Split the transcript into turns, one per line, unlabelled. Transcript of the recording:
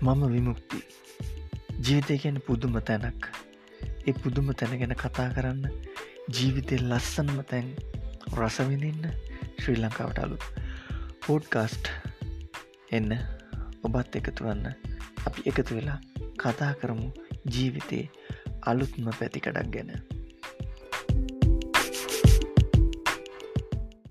මම විමුක්ති. ජීවිතය ගැන පුදුම තැනක්. ඒ පුදුම තැන ගැන කතා කරන්න ජීවිතය ලස්සනම තැන් රසවිඳන්න ශ්‍රී ලංකාවට අලු පෝඩ්කාස්ට් එන්න ඔබත් එකතු වන්න. අපි එකතු වෙලා කතා කරමු ජීවිතයේ අලුත්ම පැතිකඩක් ගැන.